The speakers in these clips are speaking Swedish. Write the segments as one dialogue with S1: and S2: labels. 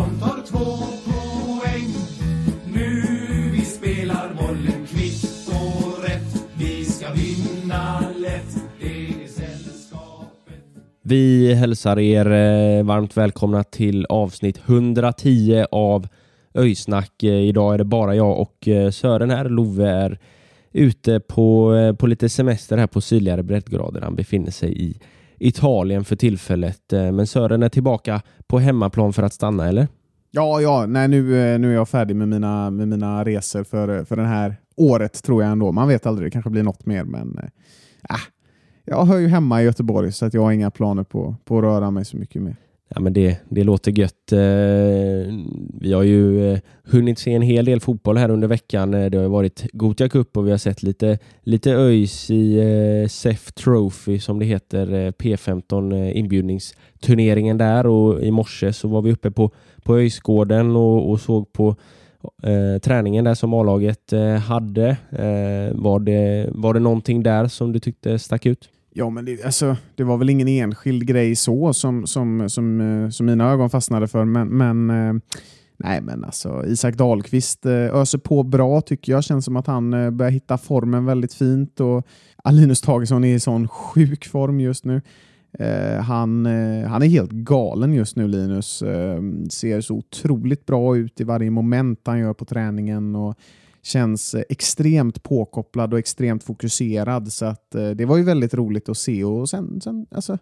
S1: Som tar två poäng. Nu vi spelar bollen kvitt och rätt. Vi ska vinna lätt. Det är sällskapet.
S2: Vi hälsar er eh, varmt välkomna till avsnitt 110 av Öjsnack. Eh, idag är det bara jag och eh, Sören här. Love är ute på, på lite semester här på sydligare breddgrader. Han befinner sig i Italien för tillfället. Eh, men Sören är tillbaka på hemmaplan för att stanna, eller?
S3: Ja, ja, nej, nu, eh, nu är jag färdig med mina, med mina resor för, eh, för det här året tror jag ändå. Man vet aldrig, det kanske blir något mer, men äh, jag hör ju hemma i Göteborg så att jag har inga planer på, på att röra mig så mycket mer.
S2: Ja, men det, det låter gött. Eh, vi har ju eh, hunnit se en hel del fotboll här under veckan. Eh, det har ju varit Gothia Cup och vi har sett lite, lite ÖIS i SEF Trophy som det heter, P15 inbjudningsturneringen där och i morse så var vi uppe på, på ÖISgården och, och såg på eh, träningen där som A-laget eh, hade. Eh, var, det, var det någonting där som du tyckte stack ut?
S3: Ja, men det, alltså, det var väl ingen enskild grej så som, som, som, eh, som mina ögon fastnade för, men, men eh, Nej, men alltså Isak Dahlqvist eh, öser på bra tycker jag. Känns som att han börjar hitta formen väldigt fint och Alinus Tagesson är i sån sjuk form just nu. Han, han är helt galen just nu, Linus. Ser så otroligt bra ut i varje moment han gör på träningen och känns extremt påkopplad och extremt fokuserad. Så att, eh, det var ju väldigt roligt att se. Och sen, sen, alltså,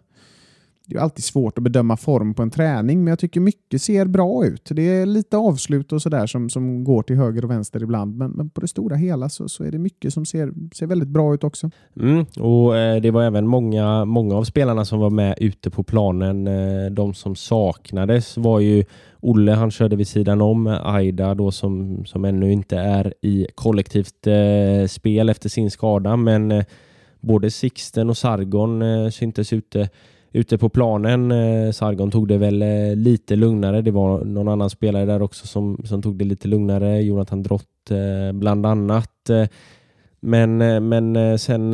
S3: det är alltid svårt att bedöma form på en träning, men jag tycker mycket ser bra ut. Det är lite avslut och sådär som, som går till höger och vänster ibland, men, men på det stora hela så, så är det mycket som ser, ser väldigt bra ut också.
S2: Mm, och eh, Det var även många, många av spelarna som var med ute på planen. Eh, de som saknades var ju Olle, han körde vid sidan om. Aida då som, som ännu inte är i kollektivt eh, spel efter sin skada. Men eh, både Sixten och Sargon eh, syntes ute, ute på planen. Eh, Sargon tog det väl eh, lite lugnare. Det var någon annan spelare där också som, som tog det lite lugnare. Jonathan Drott eh, bland annat. Eh, men, eh, men eh, sen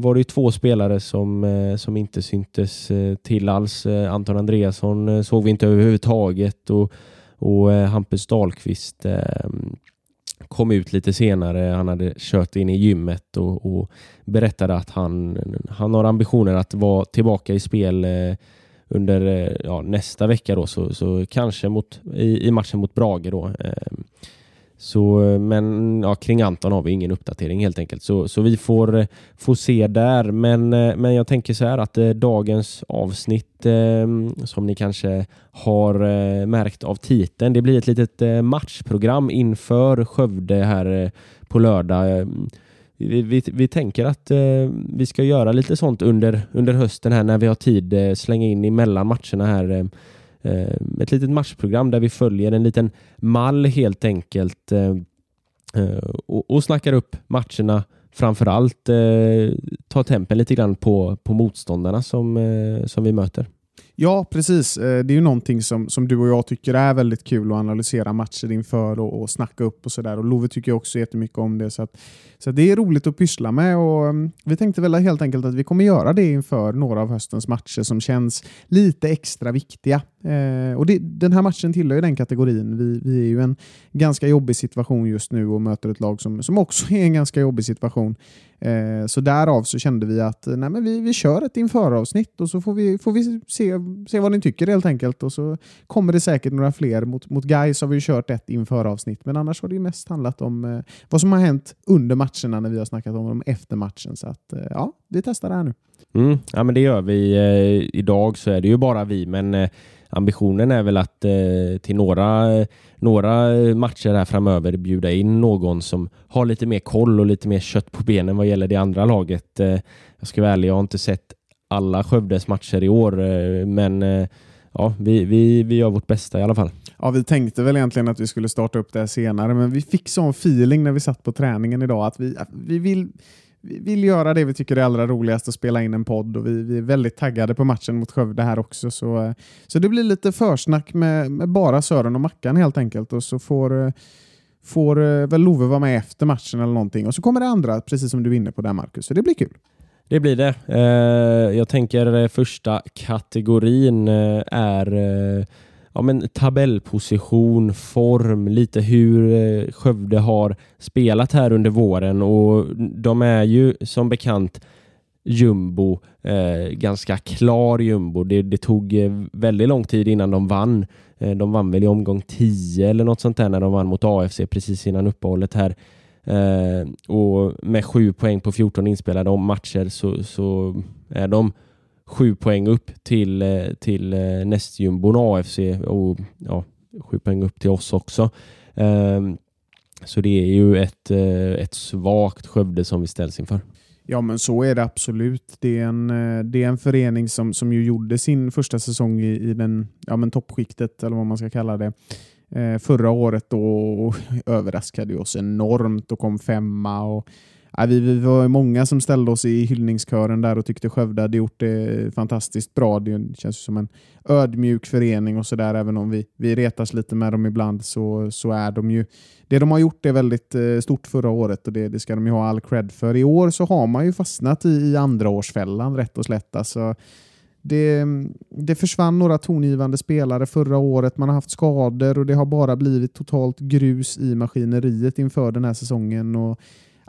S2: var det ju två spelare som, som inte syntes till alls. Anton Andreasson såg vi inte överhuvudtaget och, och Hampus Dahlqvist kom ut lite senare. Han hade kört in i gymmet och, och berättade att han, han har ambitioner att vara tillbaka i spel eh, under eh, ja, nästa vecka då, så, så kanske mot, i, i matchen mot Brage då. Eh, så, eh, men ja, kring Anton har vi ingen uppdatering helt enkelt. Så, så vi får, eh, får se där. Men, eh, men jag tänker så här att eh, dagens avsnitt eh, som ni kanske har eh, märkt av titeln. Det blir ett litet eh, matchprogram inför Skövde här eh, på lördag. Ehm, vi, vi, vi tänker att eh, vi ska göra lite sånt under, under hösten här när vi har tid. Eh, slänga in emellan matcherna här. Eh, Eh, ett litet matchprogram där vi följer en liten mall helt enkelt eh, eh, och, och snackar upp matcherna framför allt eh, ta tempen lite grann på, på motståndarna som, eh, som vi möter.
S3: Ja, precis. Eh, det är ju någonting som, som du och jag tycker är väldigt kul att analysera matcher inför och, och snacka upp och sådär. Och Love tycker också jättemycket om det. Så, att, så att det är roligt att pyssla med. Och mm, vi tänkte väl helt enkelt att vi kommer göra det inför några av höstens matcher som känns lite extra viktiga. Eh, och det, den här matchen tillhör ju den kategorin. Vi, vi är ju i en ganska jobbig situation just nu och möter ett lag som, som också är en ganska jobbig situation. Eh, så därav så kände vi att eh, nej, men vi, vi kör ett införavsnitt och så får vi, får vi se, se vad ni tycker helt enkelt. Och så kommer det säkert några fler. Mot, mot Gais har vi ju kört ett inför avsnitt, men annars har det ju mest handlat om eh, vad som har hänt under matcherna när vi har snackat om dem efter matchen. Så att, eh, ja, vi testar det här nu.
S2: Mm, ja, men det gör vi. Eh, idag så är det ju bara vi, men eh, ambitionen är väl att eh, till några, några matcher här framöver bjuda in någon som har lite mer koll och lite mer kött på benen vad gäller det andra laget. Eh, jag ska vara ärlig, jag har inte sett alla Skövdes matcher i år, eh, men eh, ja, vi, vi, vi gör vårt bästa i alla fall.
S3: Ja, vi tänkte väl egentligen att vi skulle starta upp det här senare, men vi fick sån feeling när vi satt på träningen idag att vi, vi vill vi vill göra det vi tycker är allra roligast att spela in en podd och vi, vi är väldigt taggade på matchen mot Skövde här också. Så, så det blir lite försnack med, med bara Sören och Mackan helt enkelt och så får, får eh, väl Love vara med efter matchen eller någonting och så kommer det andra, precis som du är inne på där Marcus, så det blir kul.
S2: Det blir det. Eh, jag tänker eh, första kategorin eh, är ja, men tabellposition, form, lite hur Skövde har spelat här under våren och de är ju som bekant jumbo, eh, ganska klar jumbo. Det, det, tog väldigt lång tid innan de vann. De vann väl i omgång 10 eller något sånt där när de vann mot AFC precis innan uppehållet här. Eh, och med sju poäng på 14 inspelade matcher så, så är de sju poäng upp till, eh, till eh, nästjumbon AFC och ja, sju poäng upp till oss också. Ehm, så det är ju ett, eh, ett svagt Skövde som vi ställs inför.
S3: Ja, men så är det absolut. Det är en, det är en förening som, som ju gjorde sin första säsong i, i den, ja, men toppskiktet, eller vad man ska kalla det, Eh, förra året då, och överraskade oss enormt och kom femma. Och, Ja, vi, vi var många som ställde oss i hyllningskören där och tyckte Skövde hade gjort det fantastiskt bra. Det känns som en ödmjuk förening och sådär. Även om vi, vi retas lite med dem ibland så, så är de ju... Det de har gjort är väldigt eh, stort förra året och det, det ska de ju ha all cred för. I år så har man ju fastnat i, i andraårsfällan rätt och slätt. Alltså, det, det försvann några tongivande spelare förra året. Man har haft skador och det har bara blivit totalt grus i maskineriet inför den här säsongen. Och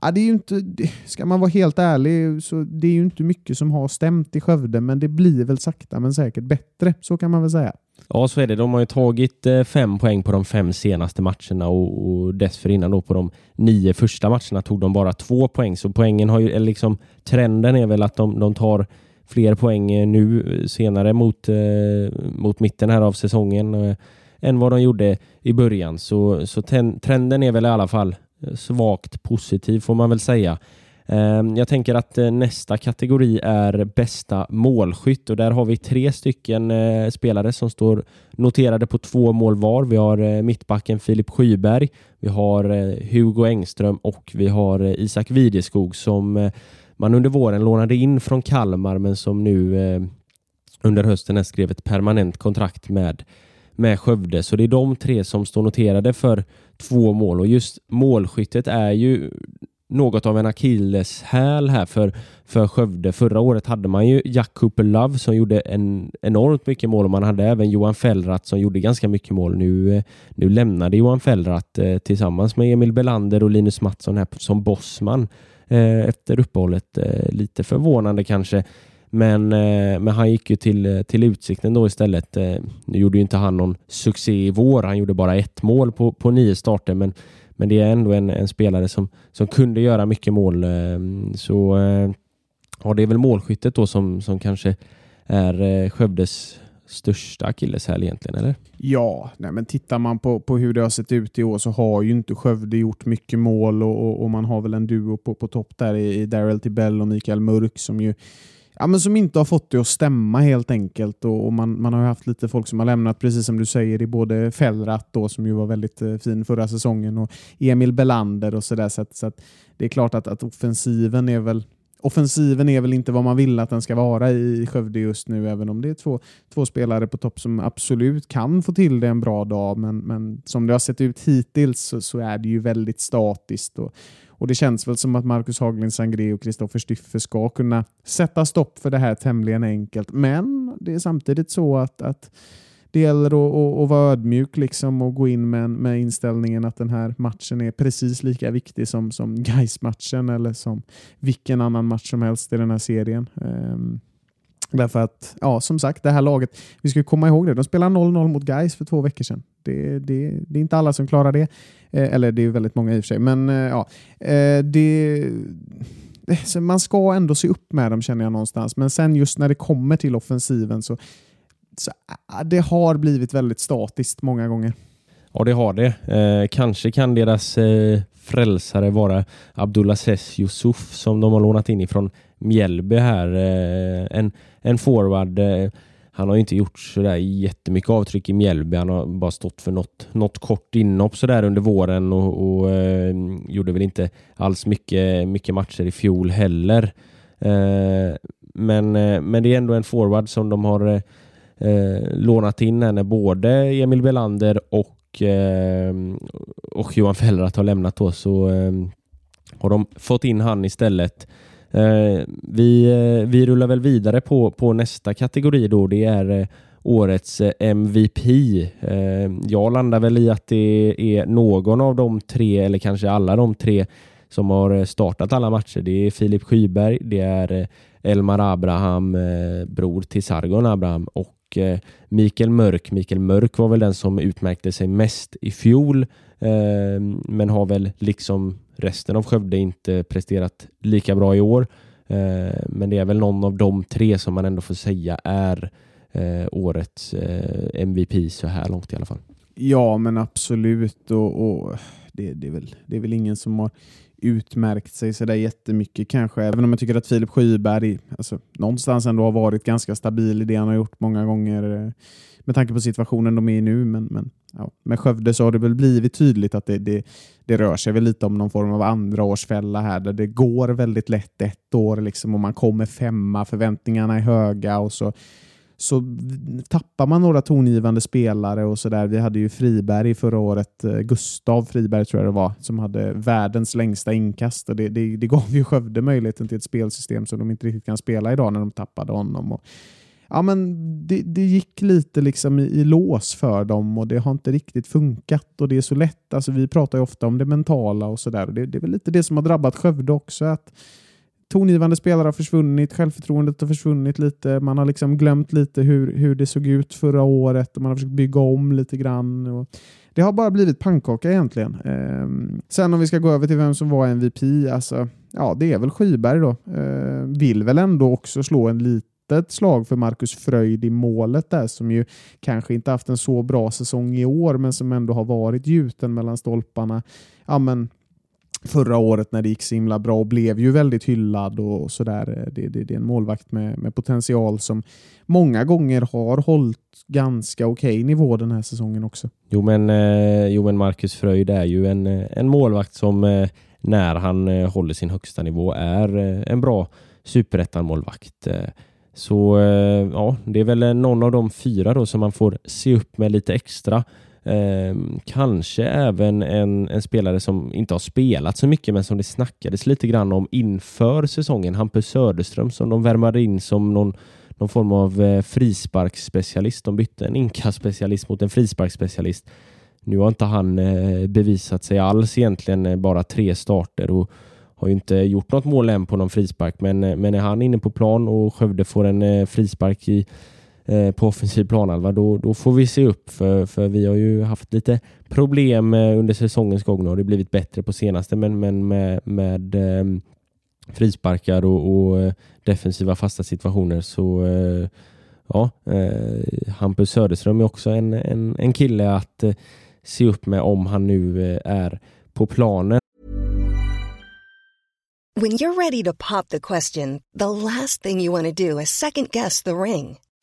S3: Ja, det är ju inte, ska man vara helt ärlig så det är ju inte mycket som har stämt i Skövde, men det blir väl sakta men säkert bättre. Så kan man väl säga.
S2: Ja, så är det. De har ju tagit eh, fem poäng på de fem senaste matcherna och, och dessförinnan då på de nio första matcherna tog de bara två poäng. Så poängen har ju, liksom, trenden är väl att de, de tar fler poäng eh, nu eh, senare mot, eh, mot mitten här av säsongen än vad de gjorde i början. Så, så trenden är väl i alla fall svagt positiv får man väl säga. Ehm, jag tänker att nästa kategori är bästa målskytt och där har vi tre stycken spelare som står noterade på två mål var. Vi har mittbacken Filip Skyberg, vi har Hugo Engström och vi har Isak Videskog som man under våren lånade in från Kalmar men som nu eh, under hösten skrev ett permanent kontrakt med med Skövde. Så det är de tre som står noterade för två mål och just målskyttet är ju något av en akilleshäl här för, för Skövde. Förra året hade man ju Jack Cooper Love som gjorde en, enormt mycket mål och man hade även Johan Fellrath som gjorde ganska mycket mål. Nu, eh, nu lämnade Johan Fellrath eh, tillsammans med Emil Belander och Linus Mattsson här som bossman Eh, efter uppehållet. Eh, lite förvånande kanske. Men, eh, men han gick ju till, till Utsikten då istället. Nu gjorde ju inte han någon succé i vår. Han gjorde bara ett mål på, på nio starter, men, men det är ändå en, en spelare som, som kunde göra mycket mål. Ehm, så ja, det är väl målskyttet då som, som kanske är Skövdes största akilleshäl egentligen, eller?
S3: Ja, nej, men tittar man på, på hur det har sett ut i år så har ju inte Skövde gjort mycket mål och, och, och man har väl en duo på, på topp där i, i Daryl Tibell och Mikael Mörk som ju ja, men som inte har fått det att stämma helt enkelt. Och, och man, man har haft lite folk som har lämnat, precis som du säger, i både Fellrath då, som ju var väldigt eh, fin förra säsongen och Emil Belander och sådär. Så, att, så att det är klart att, att offensiven är väl Offensiven är väl inte vad man vill att den ska vara i Skövde just nu, även om det är två, två spelare på topp som absolut kan få till det en bra dag. Men, men som det har sett ut hittills så, så är det ju väldigt statiskt. Och, och Det känns väl som att Marcus Haglind Sangré och Kristoffer Styffe ska kunna sätta stopp för det här tämligen enkelt. Men det är samtidigt så att, att det gäller att, att, att vara ödmjuk liksom och gå in med, med inställningen att den här matchen är precis lika viktig som, som gais matchen eller som vilken annan match som helst i den här serien. Um, Därför att, ja, som sagt, det här laget, vi ska komma ihåg det, de spelade 0-0 mot Gais för två veckor sedan. Det, det, det, är inte alla som klarar det. Eh, eller det är väldigt många i och för sig, men eh, ja. Eh, det, man ska ändå se upp med dem känner jag någonstans. Men sen just när det kommer till offensiven så så, äh, äh, det har blivit väldigt statiskt många gånger.
S2: Ja, det har det. Eh, kanske kan deras eh, frälsare vara Abdulaziz Yusuf som de har lånat in ifrån Mjällby här. Eh, en, en forward. Eh, han har inte gjort sådär jättemycket avtryck i Mjällby. Han har bara stått för något, något kort inhopp sådär under våren och, och eh, gjorde väl inte alls mycket, mycket matcher i fjol heller. Eh, men, eh, men det är ändå en forward som de har eh, eh, lånat in henne. både Emil Belander och, eh, och Johan Fellrath har lämnat då så eh, har de fått in han istället. Eh, vi, eh, vi rullar väl vidare på, på nästa kategori då. Det är eh, årets eh, MVP. Eh, jag landar väl i att det är någon av de tre eller kanske alla de tre som har eh, startat alla matcher. Det är Filip Skyberg, det är Elmar Abraham, bror till Sargon Abraham och Eh, Mikael Mörk. Mikael Mörk var väl den som utmärkte sig mest i fjol ehm, men har väl liksom resten av Skövde inte presterat lika bra i år. Eh, men det är väl någon av de tre som man ändå får säga är eh, årets MVP så här långt i alla fall.
S3: Ja, men absolut. Och, och det, det, är väl, det är väl ingen som har utmärkt sig sådär jättemycket kanske, även om jag tycker att Filip Skyberg alltså, någonstans ändå har varit ganska stabil i det han har gjort många gånger eh, med tanke på situationen de är i nu. Men, men ja, med Skövde så har det väl blivit tydligt att det, det, det rör sig väl lite om någon form av andraårsfälla här där det går väldigt lätt ett år liksom, och man kommer femma, förväntningarna är höga och så så tappar man några tongivande spelare och sådär. Vi hade ju Friberg förra året, eh, Gustav Friberg tror jag det var, som hade världens längsta inkast och det, det, det gav ju Skövde möjligheten till ett spelsystem som de inte riktigt kan spela idag när de tappade honom. Och ja, men det, det gick lite liksom i, i, lås för dem och det har inte riktigt funkat och det är så lätt. Alltså, vi pratar ju ofta om det mentala och sådär. Det, det är väl lite det som har drabbat Skövde också. att Tongivande spelare har försvunnit, självförtroendet har försvunnit lite. Man har liksom glömt lite hur, hur det såg ut förra året och man har försökt bygga om lite grann. Och det har bara blivit pannkaka egentligen. Eh, sen om vi ska gå över till vem som var MVP, alltså, ja, det är väl Skyberg då. Eh, vill väl ändå också slå en lite ett slag för Marcus Fröjd i målet där som ju kanske inte haft en så bra säsong i år men som ändå har varit gjuten mellan stolparna. Ja, men förra året när det gick så himla bra och blev ju väldigt hyllad och sådär. Eh, det, det, det är en målvakt med, med potential som många gånger har hållit ganska okej okay nivå den här säsongen också.
S2: Jo men, eh, jo, men Marcus Fröjd är ju en, eh, en målvakt som eh, när han eh, håller sin högsta nivå är eh, en bra superettan-målvakt. Så ja, det är väl någon av de fyra då som man får se upp med lite extra. Eh, kanske även en, en, spelare som inte har spelat så mycket men som det snackades lite grann om inför säsongen. Hampus Söderström som de värmade in som någon, någon form av eh, frisparksspecialist. De bytte en inkastspecialist mot en frisparksspecialist. Nu har inte han eh, bevisat sig alls egentligen, eh, bara tre starter och har ju inte gjort något mål än på någon frispark, men, eh, men är han inne på plan och Skövde får en eh, frispark i, Eh, på offensiv planhalva, då, då får vi se upp för, för vi har ju haft lite problem eh, under säsongens gång. Nu har det blivit bättre på senaste, men, men med, med eh, frisparkar och, och defensiva fasta situationer så ja, Hampus Söderström är också en, en, en kille att se upp med om han nu är på planen.
S4: When you're ready to pop the question, the last thing you want to do is second guess the ring.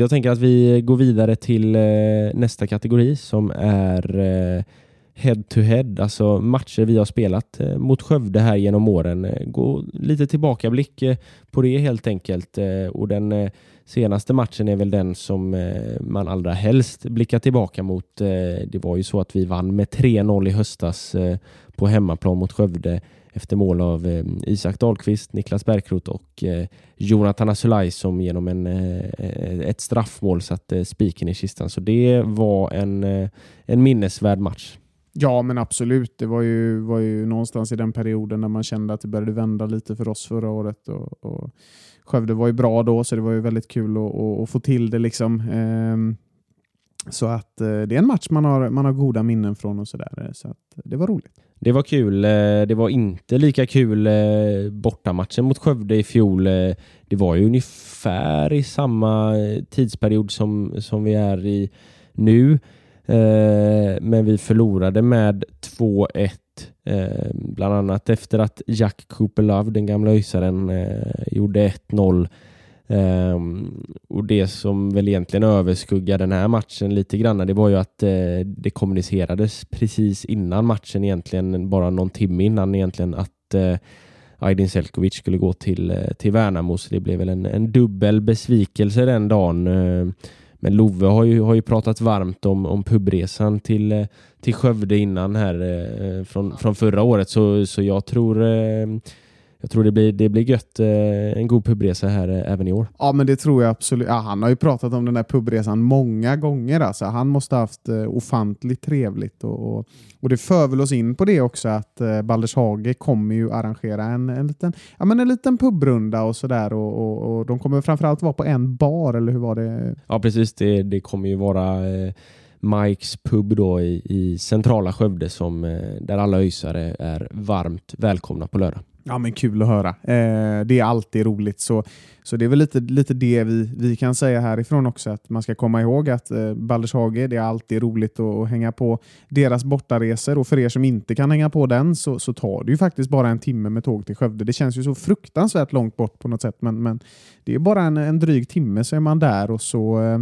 S2: jag tänker att vi går vidare till eh, nästa kategori som är eh, head to head, alltså matcher vi har spelat eh, mot Skövde här genom åren. Eh, gå lite tillbakablick eh, på det helt enkelt. Eh, Och den eh, senaste matchen är väl den som eh, man allra helst blickar tillbaka mot. Eh, Det var ju så att vi vann med 3-0 i höstas eh, på hemmaplan mot Skövde efter mål av eh, Isak Dahlqvist, Niklas Bärkroth och eh, Jonathan Asulaj som genom en, eh, ett straffmål satte spiken i kistan. Så det var en, eh, en minnesvärd match.
S3: Ja, men absolut. Det var ju, var ju någonstans i den perioden när man kände att det började vända lite för oss förra året. Och, och Skövde var ju bra då, så det var ju väldigt kul att, att, att få till det. liksom. Ehm, så att eh, det är en match man har, man har goda minnen från och sådär. Så att det var roligt.
S2: Det var kul. Eh, det var inte lika kul eh, bortamatchen mot Skövde i fjol. Eh, det var ju ungefär i samma tidsperiod som, som vi är i nu. Men vi förlorade med 2-1. Bland annat efter att Jack Cooper Love, den gamla ÖISaren, gjorde 1-0. Ehm, och det som väl egentligen överskuggar den här matchen lite grann, det var ju att eh, det kommunicerades precis innan matchen egentligen, bara någon timme innan egentligen, att eh, Aydin Selkovic skulle gå till, eh, till Värnamo, så det blev väl en, en dubbel besvikelse den dagen. Eh, men Love har ju, har ju pratat varmt om, om pubresan till, eh, till Skövde innan här eh, från, från förra året, så, så jag tror eh, jag tror det blir, det blir gött. Eh, en god pubresa här eh, även i år.
S3: Ja, men det tror jag absolut. Ja, han har ju pratat om den där pubresan många gånger. Alltså. Han måste ha haft eh, ofantligt trevligt. Och, och, och det för väl oss in på det också att eh, Baldershage kommer ju arrangera en, en, liten, ja, men en liten pubrunda och sådär. Och, och, och de kommer framförallt vara på en bar, eller hur var det?
S2: Ja, precis. Det, det kommer ju vara eh, Mikes pub då i, i centrala Skövde som, där alla öisare är varmt välkomna på lördag.
S3: Ja, men kul att höra. Eh, det är alltid roligt. Så, så det är väl lite, lite det vi, vi kan säga härifrån också. Att man ska komma ihåg att eh, Baldershage, det är alltid roligt att, att hänga på deras bortaresor. Och för er som inte kan hänga på den så, så tar det ju faktiskt bara en timme med tåg till Skövde. Det känns ju så fruktansvärt långt bort på något sätt. Men, men det är bara en, en dryg timme så är man där och så eh,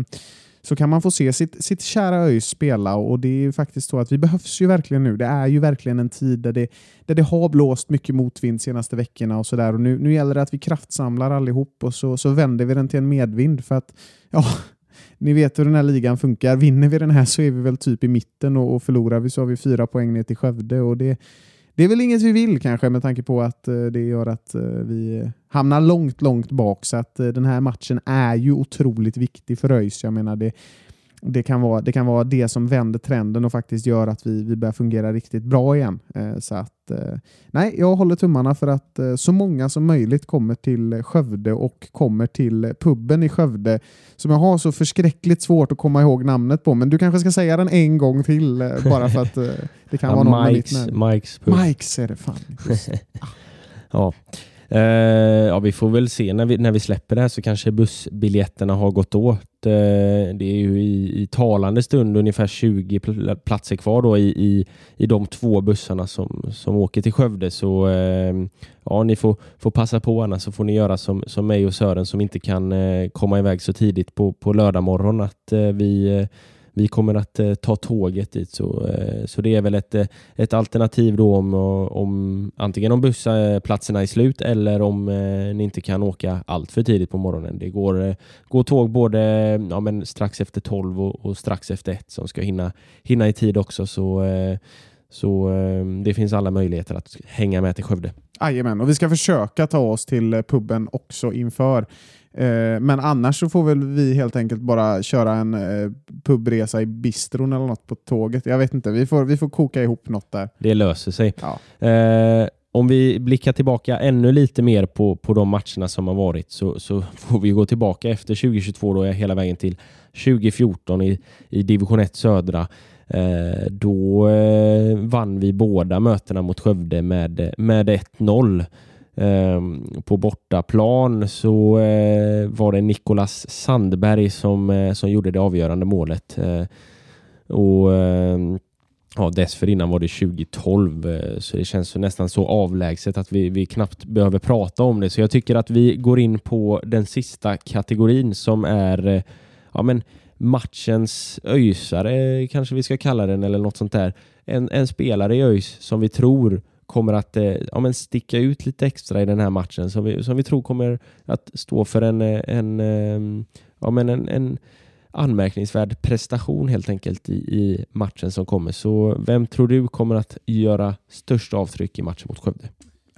S3: så kan man få se sitt, sitt kära ÖIS spela och det är ju faktiskt så att vi behövs ju verkligen nu. Det är ju verkligen en tid där det, där det har blåst mycket motvind senaste veckorna och sådär och nu, nu gäller det att vi kraftsamlar allihop och så, så vänder vi den till en medvind för att ja, ni vet hur den här ligan funkar. Vinner vi den här så är vi väl typ i mitten och, och förlorar vi så har vi fyra poäng ner till Skövde och det, det är väl inget vi vill kanske med tanke på att eh, det gör att eh, vi hamnar långt, långt bak. Så att eh, den här matchen är ju otroligt viktig för ÖIS. Jag menar det, det, kan vara, det kan vara det som vänder trenden och faktiskt gör att vi, vi börjar fungera riktigt bra igen. Eh, Så att, eh, nej, jag håller tummarna för att eh, så många som möjligt kommer till Skövde och kommer till puben i Skövde som jag har så förskräckligt svårt att komma ihåg namnet på. Men du kanske ska säga den en gång till bara för att det kan vara någon med mitt
S2: Mikes,
S3: namn.
S2: Mikes pub.
S3: Mikes är det fan. Just.
S2: Ja. Eh, ja, vi får väl se när vi, när vi släpper det här så kanske bussbiljetterna har gått åt. Eh, det är ju i, i talande stund ungefär 20 pl- platser kvar då i, i, i de två bussarna som, som åker till Skövde. Så eh, ja, ni får, får passa på annars så får ni göra som, som mig och Sören som inte kan eh, komma iväg så tidigt på, på lördag morgon att eh, vi eh, vi kommer att eh, ta tåget dit. Så, eh, så det är väl ett, eh, ett alternativ då om, eh, om antingen om bussplatserna är slut eller om eh, ni inte kan åka allt för tidigt på morgonen. Det går, eh, går tåg både ja, men strax efter 12 och, och strax efter 1 som ska hinna, hinna i tid också. Så, eh, så eh, det finns alla möjligheter att hänga med till Skövde.
S3: Jajamän, och vi ska försöka ta oss till puben också inför. Eh, Men annars så får väl vi helt enkelt bara köra en eh, pubresa i bistron eller något på tåget. Jag vet inte, vi får, vi får koka ihop något där.
S2: Det löser sig.
S3: Ja.
S2: Eh, om vi blickar tillbaka ännu lite mer på, på de matcherna som har varit så, så får vi gå tillbaka efter 2022 då hela vägen till 2014 i, i division 1 södra. Eh, då eh, vann vi båda mötena mot Skövde med, med 1-0. Ehm, på bortaplan så eh, var det Nikolas Sandberg som, eh, som gjorde det avgörande målet. Eh, och eh, Ja, dessförinnan var det 2012, eh, så det känns nästan så avlägset att vi, vi knappt behöver prata om det. Så jag tycker att vi går in på den sista kategorin som är eh, ja men matchens öjsare kanske vi ska kalla den eller något sånt där. En, en spelare i ÖIS som vi tror kommer att eh, ja, men sticka ut lite extra i den här matchen som vi, som vi tror kommer att stå för en, eh, en, ehm, ja, men en, en anmärkningsvärd prestation helt enkelt i, i matchen som kommer. Så vem tror du kommer att göra störst avtryck i matchen mot Skövde?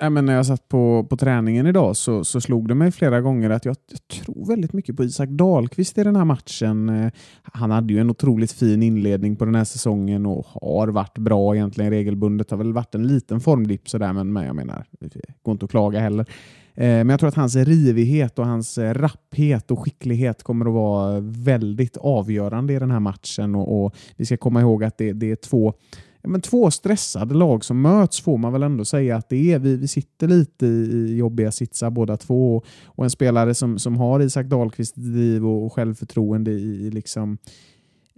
S3: Ja, men när jag satt på, på träningen idag så, så slog det mig flera gånger att jag, jag, tror väldigt mycket på Isak Dahlqvist i den här matchen. Eh, han hade ju en otroligt fin inledning på den här säsongen och har varit bra egentligen regelbundet. Har väl varit en liten formdipp sådär, men, men jag menar, det går inte att klaga heller. Eh, men jag tror att hans rivighet och hans eh, rapphet och skicklighet kommer att vara väldigt avgörande i den här matchen. Och, och vi ska komma ihåg att det, det är två men två stressade lag som möts får man väl ändå säga att det är. Vi, vi sitter lite i jobbiga sitsar båda två och, och en spelare som, som har Isak Dahlqvist driv och självförtroende i, liksom,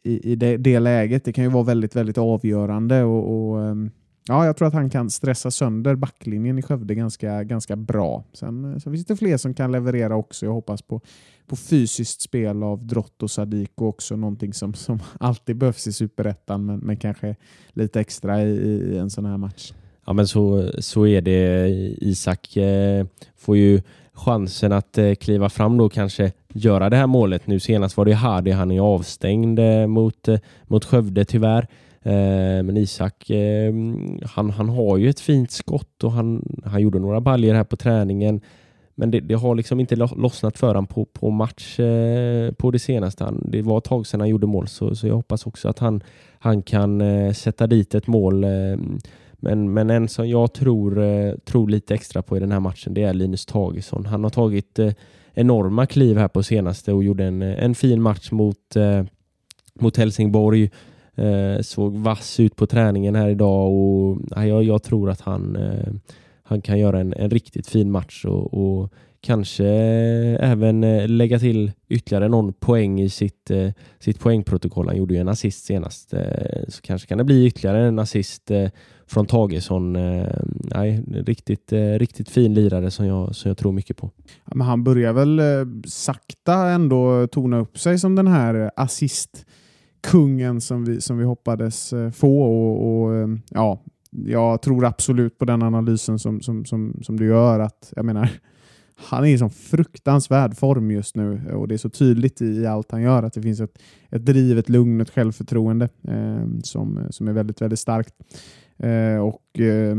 S3: i, i det, det, läget. Det kan ju vara väldigt, väldigt avgörande och, och um, Ja, jag tror att han kan stressa sönder backlinjen i Skövde ganska, ganska bra. Sen, eh, sen finns det fler som kan leverera också. Jag hoppas på, på fysiskt spel av Drott och Sadiko också. Någonting som, som alltid behövs i Superettan, men, men kanske lite extra i, i en sån här match.
S2: Ja, men så, så är det. Isak eh, får ju chansen att eh, kliva fram då kanske göra det här målet. Nu senast var det Hardy, han är avstängd eh, mot, eh, mot Skövde tyvärr. Eh, men Isak, eh, han, han har ju ett fint skott och han, han gjorde några baljer här på träningen. Men det, det har liksom inte lossnat för honom på, på match eh, på det senaste. Han, det var ett tag sedan han gjorde mål så, så jag hoppas också att han, han kan eh, sätta dit ett mål. Men, men en som jag tror, tror lite extra på i den här matchen det är Linus Tagesson. Han har tagit enorma kliv här på senaste och gjorde en, en fin match mot, mot Helsingborg. Eh, såg vass ut på träningen här idag och jag, jag tror att han, eh, han kan göra en, en riktigt fin match och, och kanske även eh, lägga till ytterligare någon poäng i sitt, eh, sitt poängprotokoll. Han gjorde ju en assist senast, eh, så kanske kan det bli ytterligare en assist eh, från Tagesson. Eh, nej, riktigt, eh, riktigt fin lirare som jag, som jag tror mycket på.
S3: Ja, men han börjar väl sakta ändå tona upp sig som den här assist kungen som vi, som vi hoppades eh, få. Och, och, eh, ja, jag tror absolut på den analysen som, som, som, som du gör. att jag menar, Han är i sån fruktansvärd form just nu och det är så tydligt i allt han gör att det finns ett, ett driv, ett lugn, ett självförtroende eh, som, som är väldigt, väldigt starkt. Eh, och eh,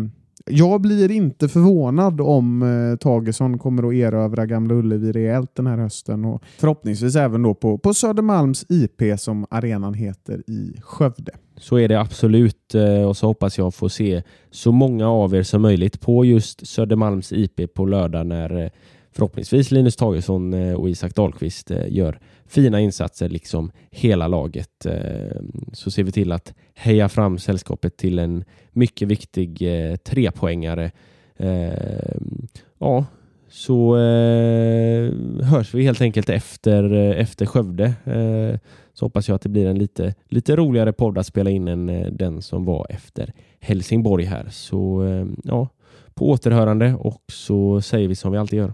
S3: jag blir inte förvånad om eh, Tagesson kommer att erövra Gamla Ullevi rejält den här hösten och förhoppningsvis även då på, på Södermalms IP som arenan heter i Skövde.
S2: Så är det absolut eh, och så hoppas jag få se så många av er som möjligt på just Södermalms IP på lördag när eh, förhoppningsvis Linus Tagesson eh, och Isak Dahlqvist eh, gör fina insatser liksom hela laget. Eh, så ser vi till att heja fram sällskapet till en mycket viktig trepoängare. Ja, så hörs vi helt enkelt efter, efter Skövde. Så hoppas jag att det blir en lite, lite roligare podd att spela in än den som var efter Helsingborg här. Så ja, på återhörande och så säger vi som vi alltid gör.